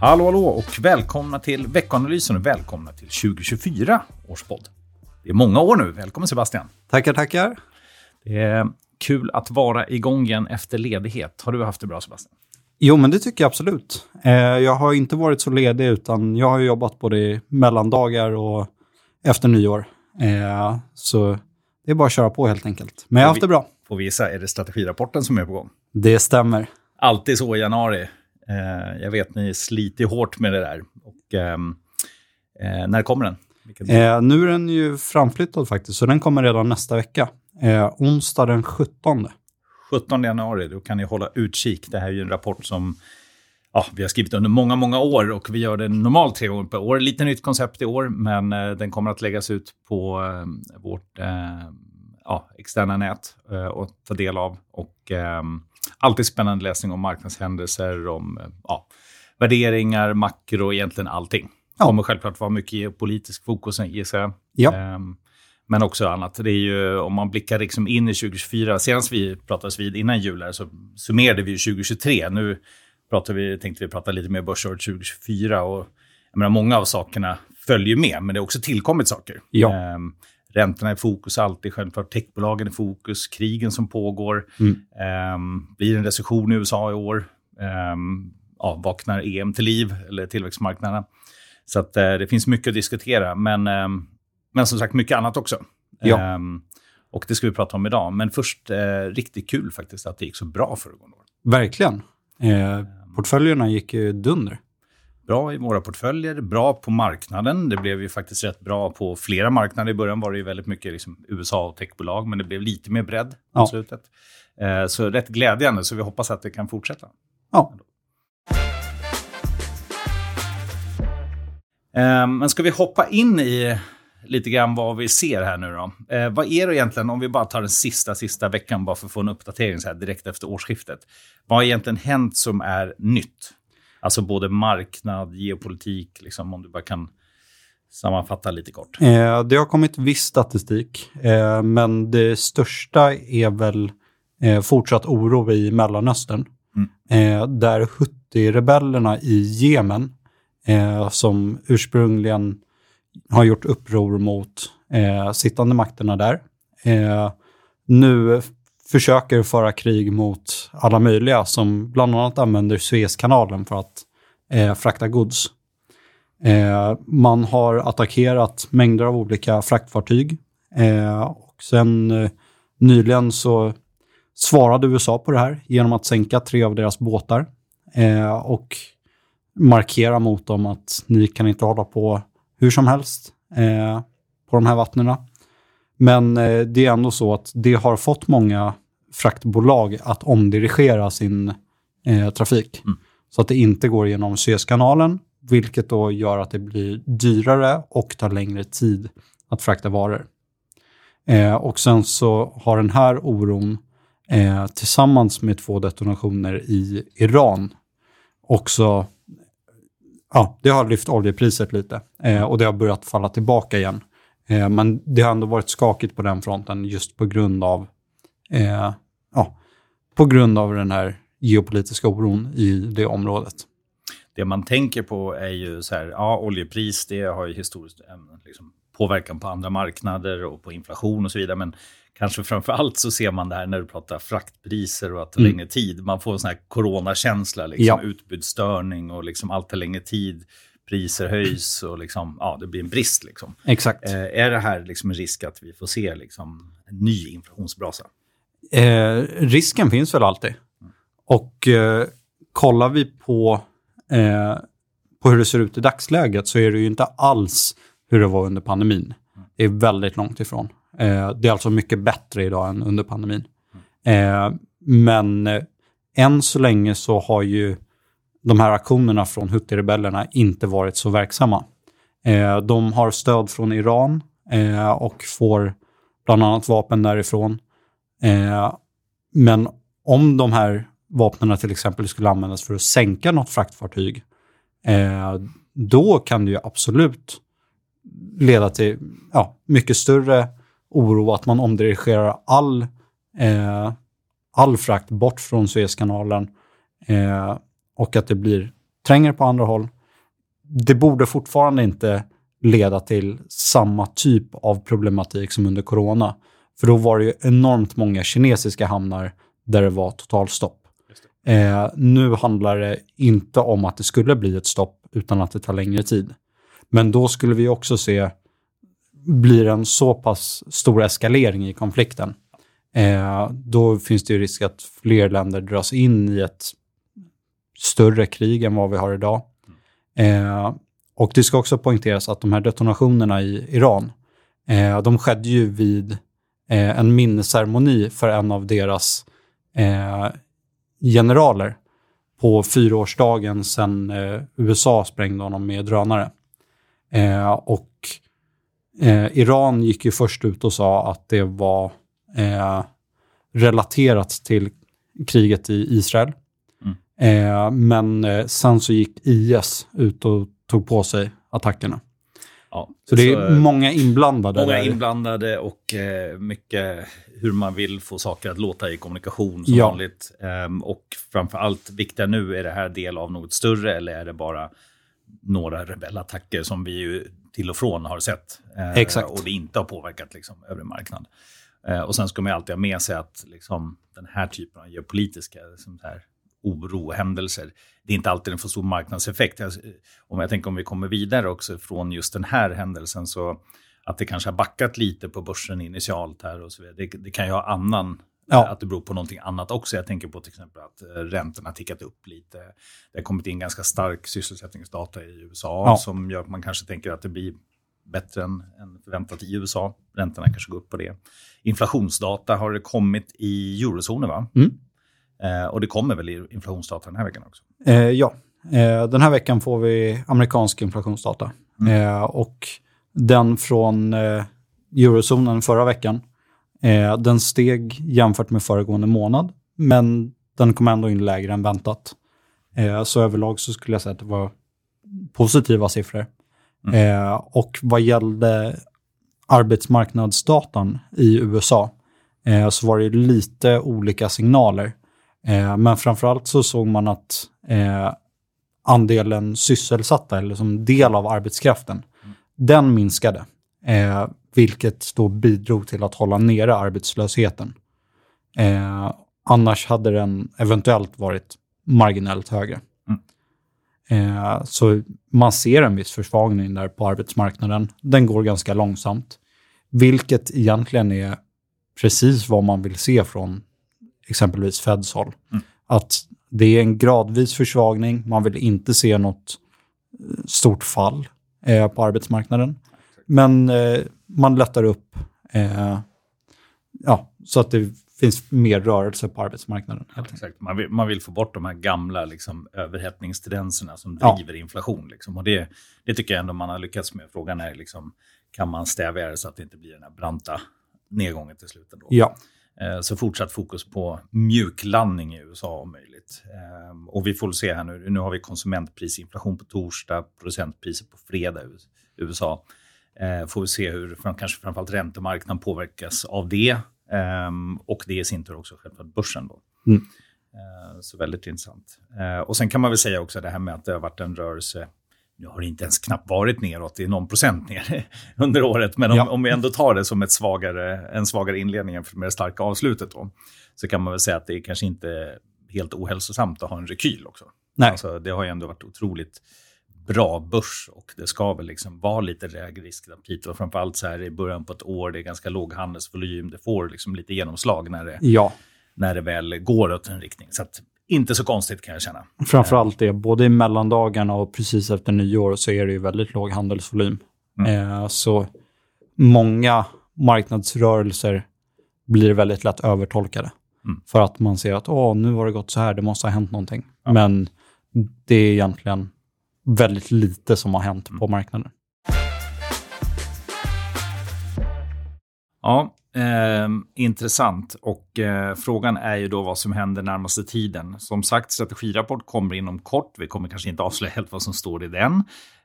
Hallå, hallå och välkomna till veckoanalysen och välkomna till 2024 års podd. Det är många år nu. Välkommen Sebastian. Tackar, tackar. Det är kul att vara igång igen efter ledighet. Har du haft det bra Sebastian? Jo, men det tycker jag absolut. Eh, jag har inte varit så ledig, utan jag har jobbat både i mellandagar och efter nyår. Eh, så det är bara att köra på helt enkelt. Men jag har haft det bra. Får vi gissa, är det strategirapporten som är på gång? Det stämmer. Alltid så i januari. Eh, jag vet ni sliter hårt med det där. Och, ehm, eh, när kommer den? Eh, nu är den ju framflyttad faktiskt, så den kommer redan nästa vecka. Eh, onsdag den 17. 17 januari, då kan ni hålla utkik. Det här är ju en rapport som ja, vi har skrivit under många, många år och vi gör det normalt tre gånger per år. Lite nytt koncept i år, men eh, den kommer att läggas ut på eh, vårt ja, externa nät eh, och ta del av. Och ehm, alltid spännande läsning om marknadshändelser, om eh, ja, värderingar, makro egentligen allting. Det Ja. kommer självklart vara mycket politisk fokus gissar jag. Ja. Ehm, men också annat. Det är ju, om man blickar liksom in i 2024, senast vi pratades vid innan jul här, så summerade vi ju 2023. Nu pratar vi, tänkte vi prata lite mer börsåret 2024 och jag menar, många av sakerna följer med, men det har också tillkommit saker. Ja. Räntorna är i fokus alltid, självklart techbolagen i fokus, krigen som pågår. Mm. Ehm, blir det en recession i USA i år? Ehm, ja, vaknar EM till liv, eller tillväxtmarknaderna? Så att, eh, det finns mycket att diskutera, men, ehm, men som sagt mycket annat också. Ja. Och det ska vi prata om idag. Men först, eh, riktigt kul faktiskt att det gick så bra föregående år. Verkligen. Eh, portföljerna gick ju dunder. Bra i våra portföljer, bra på marknaden. Det blev ju faktiskt rätt bra på flera marknader. I början var det ju väldigt mycket liksom USA och techbolag, men det blev lite mer bredd på Ja. slutet. Eh, så rätt glädjande, så vi hoppas att det kan fortsätta. Ja. Eh, Men ska vi hoppa in i lite grann vad vi ser här nu då? Eh, vad är det egentligen, om vi bara tar den sista, sista veckan bara för att få en uppdatering så här direkt efter årsskiftet. Vad har egentligen hänt som är nytt? Alltså både marknad, geopolitik, liksom, om du bara kan sammanfatta lite kort. Eh, det har kommit viss statistik, eh, men det största är väl eh, fortsatt oro i Mellanöstern. Eh, där Houthi-rebellerna i Jemen, eh, som ursprungligen har gjort uppror mot eh, sittande makterna där, nu försöker föra krig mot alla möjliga som bland annat använder Suezkanalen för att eh, frakta gods. Eh, man har attackerat mängder av olika fraktfartyg. Eh, och sen eh, nyligen så svarade USA på det här genom att sänka tre av deras båtar eh, och markera mot dem att ni kan inte hålla på hur som helst eh, på de här vattnena. Men eh, det är ändå så att det har fått många fraktbolag att omdirigera sin eh, trafik. Mm. Så att det inte går genom Suezkanalen, vilket då gör att det blir dyrare och tar längre tid att frakta varor. Eh, och sen så har den här oron eh, tillsammans med två detonationer i Iran också Ja, det har lyft oljepriset lite eh, och det har börjat falla tillbaka igen. Eh, men det har ändå varit skakigt på den fronten just på grund av, eh, ja, på grund av den här geopolitiska oron i det området. Det man tänker på är ju så här, ja, oljepris, det har ju historiskt en liksom, påverkan på andra marknader och på inflation och så vidare. Men kanske framför allt så ser man det här när du pratar fraktpriser och att det tar Mm. längre tid. Man får en sån här coronakänsla, liksom, Ja. utbudsstörning och liksom allt tar längre tid. Priser höjs och liksom, ja, det blir en brist. Liksom. Exakt. Eh, är det här liksom en risk att vi får se liksom, en ny inflationsbrasa? Eh, risken finns väl alltid. Och eh, kollar vi på, eh, på hur det ser ut i dagsläget så är det ju inte alls hur det var under pandemin. Det är väldigt långt ifrån. Eh, det är alltså mycket bättre idag än under pandemin. Eh, men eh, än så länge så har ju de här aktionerna från Houthi-rebellerna inte varit så verksamma. Eh, de har stöd från Iran eh, och får bland annat vapen därifrån. Eh, men om de här vapnen till exempel skulle användas för att sänka något fraktfartyg, eh, då kan det ju absolut leda till ja, mycket större oro att man omdirigerar all, eh, all frakt bort från Suezkanalen eh, och att det blir trängre på andra håll. Det borde fortfarande inte leda till samma typ av problematik som under corona. För då var det ju enormt många kinesiska hamnar där det var totalstopp. Eh, nu handlar det inte om att det skulle bli ett stopp, utan att det tar längre tid. Men då skulle vi också se, blir en så pass stor eskalering i konflikten, eh, då finns det ju risk att fler länder dras in i ett större krig än vad vi har idag. Eh, och det ska också poängteras att de här detonationerna i Iran, eh, de skedde ju vid eh, en minnesceremoni för en av deras eh, generaler på fyraårsdagen sedan eh, USA sprängde honom med drönare. Eh, och eh, Iran gick ju först ut och sa att det var eh, relaterat till kriget i Israel. Eh, men eh, sen så gick IS ut och tog på sig attackerna. Ja, så det är många inblandade. Många där. inblandade och eh, mycket hur man vill få saker att låta i kommunikation som ja. vanligt. Um, och framför allt, viktiga nu, är det här del av något större eller är det bara några rebellattacker som vi ju till och från har sett. Exakt. Och det inte har påverkat liksom, övrig marknad. Och sen ska man alltid ha med sig att liksom, den här typen av geopolitiska liksom, här, oro, händelser. Det är inte alltid den får stor marknadseffekt. Om jag tänker om vi kommer vidare också från just den här händelsen så att det kanske har backat lite på börsen initialt här och så vidare. Det, det kan ju ha annan Ja. Att det beror på någonting annat också. Jag tänker på till exempel att eh, räntorna tickat upp lite. Det har kommit in ganska stark sysselsättningsdata i USA ja. som gör att man kanske tänker att det blir bättre än, än förväntat i USA. Räntorna kanske går upp på det. Inflationsdata har det kommit i eurozonen va? Mm. Eh, och det kommer väl inflationsdata den här veckan också? Eh, ja, eh, den här veckan får vi amerikansk inflationsdata. Mm. Och den från eurozonen förra veckan, den steg jämfört med föregående månad, men den kom ändå in lägre än väntat. så överlag så skulle jag säga att det var positiva siffror. Mm. och vad gällde arbetsmarknadsdatan i USA så var det lite olika signaler. Eh, men framförallt så såg man att eh, andelen sysselsatta, eller som del av arbetskraften, mm. den minskade. Eh, vilket då bidrog till att hålla nere arbetslösheten. Eh, annars hade den eventuellt varit marginellt högre. Mm. Eh, så man ser en viss försvagning där på arbetsmarknaden. Den går ganska långsamt, vilket egentligen är precis vad man vill se från exempelvis Feds håll. Mm. Att det är en gradvis försvagning, man vill inte se något eh, stort fall eh, på arbetsmarknaden. Men eh, man lättar upp eh, ja, så att det finns mer rörelse på arbetsmarknaden. Ja, exakt. Man, vill, man vill få bort de här gamla liksom, överhettningstendenserna som driver ja. inflation. Liksom. Och det, det tycker jag ändå man har lyckats med. Frågan är liksom, kan man stävja det så att det inte blir den här branta nedgången till slut? Ändå? Ja. Eh, så fortsatt fokus på mjuklandning i USA om möjligt. Eh, och vi får se här nu, nu har vi konsumentprisinflation på torsdag, producentpriser på fredag i USA. Eh, får vi se hur kanske framförallt räntemarknaden påverkas av det. Och det i sin tur också självklart börsen. Då. Mm. Så väldigt intressant. Och sen kan man väl säga också det här med att det har varit en rörelse nu har det inte ens knappt varit neråt, det är någon procent ner under året. Men om, ja. om vi ändå tar det som ett svagare, en svagare inledning med det starka avslutet då, så kan man väl säga att det är kanske inte helt ohälsosamt att ha en rekyl också. Nej. Alltså, det har ju ändå varit otroligt bra börs och det ska väl liksom vara lite lägre riskaptit. Och framförallt så här i början på ett år, det är ganska låg handelsvolym, det får liksom lite genomslag när det, ja. när det väl går åt en riktning. Så att inte så konstigt kan jag känna. Framförallt det, både i mellandagarna och precis efter nyår så är det ju väldigt låg handelsvolym. Mm. Eh, så många marknadsrörelser blir väldigt lätt övertolkade. Mm. För att man ser att Åh, nu har det gått så här, det måste ha hänt någonting. Ja. Men det är egentligen väldigt lite som har hänt mm. på marknaden. Ja, Eh, intressant. Och eh, frågan är ju då vad som händer närmaste tiden. Som sagt, strategirapport kommer inom kort. Vi kommer kanske inte avslöja helt vad som står i den.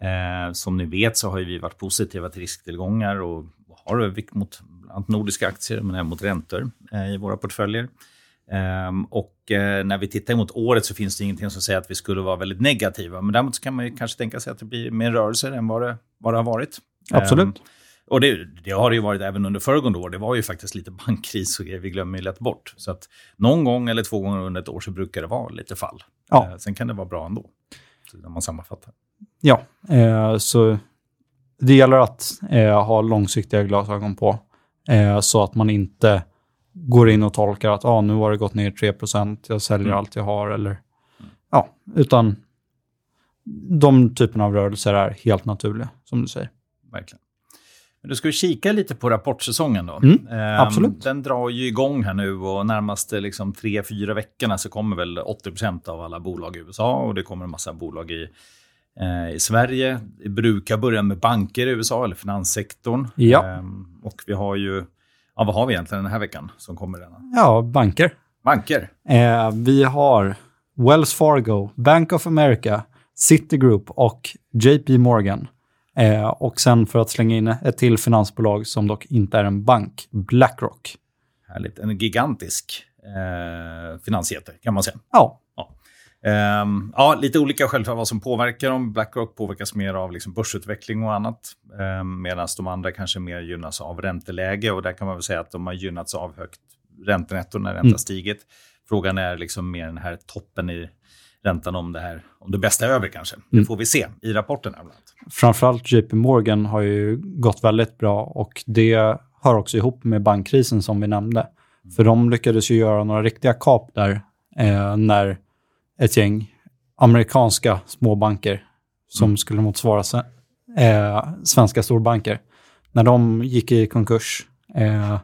Eh, som ni vet så har vi varit positiva till risktillgångar och har övervikt mot nordiska aktier men även mot räntor eh, i våra portföljer. Um, och uh, när vi tittar mot året så finns det ingenting som säger att vi skulle vara väldigt negativa. Men däremot kan man ju kanske tänka sig att det blir mer rörelser än vad det, vad det har varit. Ehm, Absolut. Och det, det, har det ju varit även under föregående år. Det var ju faktiskt lite bankkris och vi glömmer ju lätt bort. Så att någon gång eller två gånger under ett år så brukar det vara lite fall. Ja. Uh, sen kan det vara bra ändå, när man sammanfattar. Ja, eh, så det gäller att eh, ha långsiktiga glasögon på eh, så att man inte går in och tolkar att ah, nu har det gått ner 3% jag säljer mm. allt jag har. Eller, ja, utan de typerna av rörelser är helt naturliga, som du säger. Verkligen. Du ska vi kika lite på rapportsäsongen då. Mm, ehm, absolut. Den drar ju igång här nu och närmaste liksom, tre, fyra veckorna så kommer väl 80% av alla bolag i USA och det kommer en massa bolag i Eh, i Sverige. Det brukar börja med banker i USA, eller finanssektorn. Ja. Ehm, och vi har ju, ja, vad har vi egentligen den här veckan som kommer redan? Ja, banker. Banker. Eh, vi har Wells Fargo, Bank of America, Citigroup och JP Morgan. Eh, och sen för att slänga in ett till finansbolag som dock inte är en bank, Blackrock. Härligt. En gigantisk eh, finansjätte kan man säga. Ja. Um, ja, lite olika självklart vad som påverkar dem. Blackrock påverkas mer av liksom börsutveckling och annat. Um, Medan de andra kanske mer gynnas av ränteläge. Och där kan man väl säga att de har gynnats av högt räntenetto när räntan mm. stigit. Frågan är liksom mer den här toppen i räntan om det, här, om det bästa är över kanske. Det mm. får vi se i rapporten. Bland Framförallt JP Morgan har ju gått väldigt bra och det hör också ihop med bankkrisen som vi nämnde. För de lyckades ju göra några riktiga kap där eh, när ett gäng amerikanska småbanker som mm. skulle motsvara eh, svenska storbanker. När de gick i konkurs eh,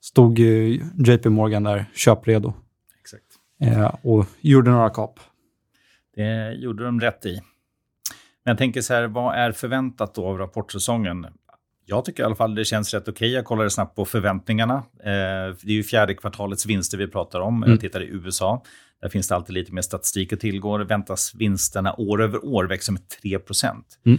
stod ju JP Morgan där köpredo. Exakt. Eh, och gjorde några kap. Det gjorde de rätt i. Men jag tänker så här, vad är förväntat då av rapportsäsongen? Jag tycker i alla fall det känns rätt okej. Jag kollade snabbt på förväntningarna. Eh, det är ju fjärde kvartalets vinster vi pratar om. Mm. Jag tittar i USA. Där finns det alltid lite mer statistik att tillgå. Det väntas vinsterna år över år växa med 3 mm.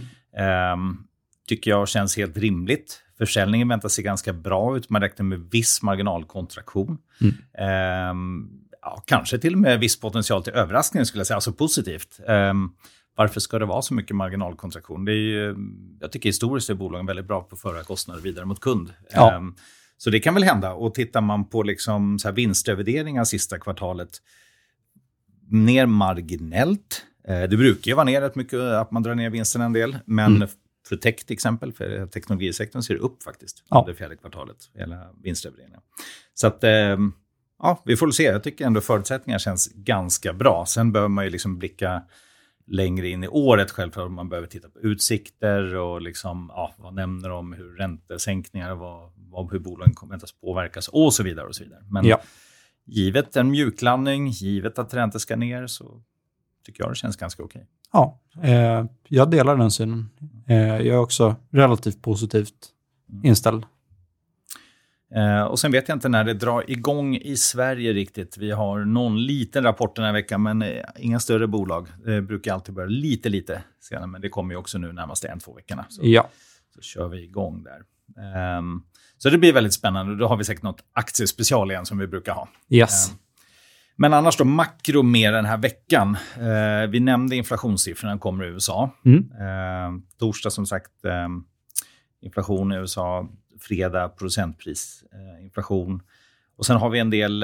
um, tycker jag känns helt rimligt. Försäljningen väntas se ganska bra ut. Man räknar med viss marginalkontraktion. Mm. Um, ja, kanske till och med viss potential till överraskning, skulle jag säga. Alltså positivt. Um, varför ska det vara så mycket marginalkontraktion? Det är ju, jag tycker historiskt är bolagen väldigt bra på att föra kostnader vidare mot kund. Ja. Um, så det kan väl hända. Och tittar man på liksom så här vinstöverdelningar sista kvartalet ner marginellt. Eh, det brukar ju vara ner rätt mycket, att man drar ner vinsten en del. Men mm. för tech till exempel, för teknologisektorn ser det upp faktiskt ja. under fjärde kvartalet, hela vinstrevideringen. Så att, ehm, ja, vi får se. Jag tycker ändå förutsättningarna känns ganska bra. Sen behöver man ju liksom blicka längre in i året självklart. Man behöver titta på utsikter och liksom, ja, vad nämner de, hur räntesänkningar, vad, vad, hur bolagen väntas påverkas och så vidare. och så vidare. Men ja givet en mjuklandning, givet att räntor ska ner, så tycker jag det känns ganska okej. Ja, eh, jag delar den synen. Eh, jag är också relativt positivt mm. inställd. Eh, och sen vet jag inte när det drar igång i Sverige riktigt. Vi har någon liten rapport den här veckan, men eh, inga större bolag. Det brukar alltid börja lite, lite senare, men det kommer ju också nu närmaste en, två veckorna. Så, ja. så kör vi igång där. Um, så det blir väldigt spännande. Då har vi säkert något aktiespecial igen som vi brukar ha. Yes. Um, men annars då, makro mer den här veckan. Uh, vi nämnde inflationssiffrorna kommer i USA. Mm. Uh, torsdag som sagt, um, inflation i USA. Fredag procentprisinflation. Uh, och sen har vi en del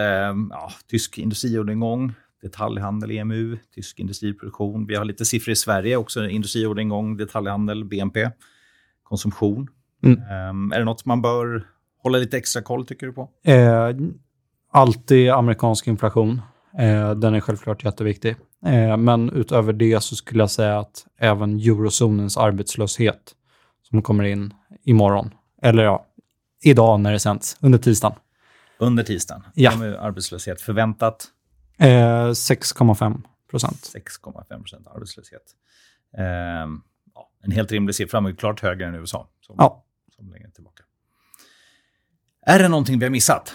ja, tysk industriorderingång, detaljhandel, EMU, tysk industriproduktion. Vi har lite siffror i Sverige också, industriorderingång, detaljhandel, BNP, konsumtion. Mm. Um, är det något man bör hålla lite extra koll, tycker du på? Eh, alltid amerikansk inflation. Eh, den är självklart jätteviktig. Eh, men utöver det så skulle jag säga att även eurozonens arbetslöshet som kommer in imorgon, eller ja, idag när det sänds, under tisdagen. Under tisdagen? Ja. arbetslöshet förväntat? 6,5 procent. 6,5 procent arbetslöshet. Eh, ja, en helt rimlig siffra, men klart högre än USA. Som, ja som längre tillbaka. Är det någonting vi har missat?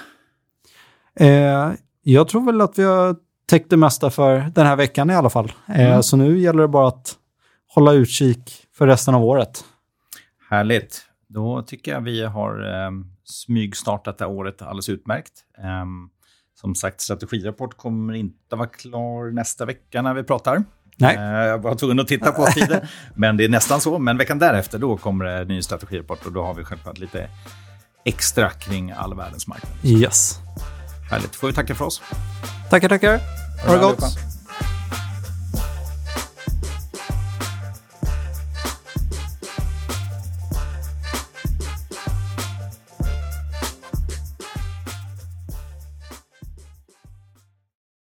Eh, jag tror väl att vi har täckt det mesta för den här veckan i alla fall. Eh, mm. Så nu gäller det bara att hålla utkik för resten av året. Härligt. Då tycker jag vi har eh, smygstartat det här året alldeles utmärkt. Eh, Som sagt, strategirapport kommer inte vara klar nästa vecka när vi pratar. Nej. Eh, Jag var tvungen att titta på tiden, men det är nästan så. Men veckan därefter då kommer det en ny strategirapport och då har vi självklart lite extra kring all världens marknad. Yes. Härligt. Får vi tacka för oss. Tackar, tackar. Ha det gott.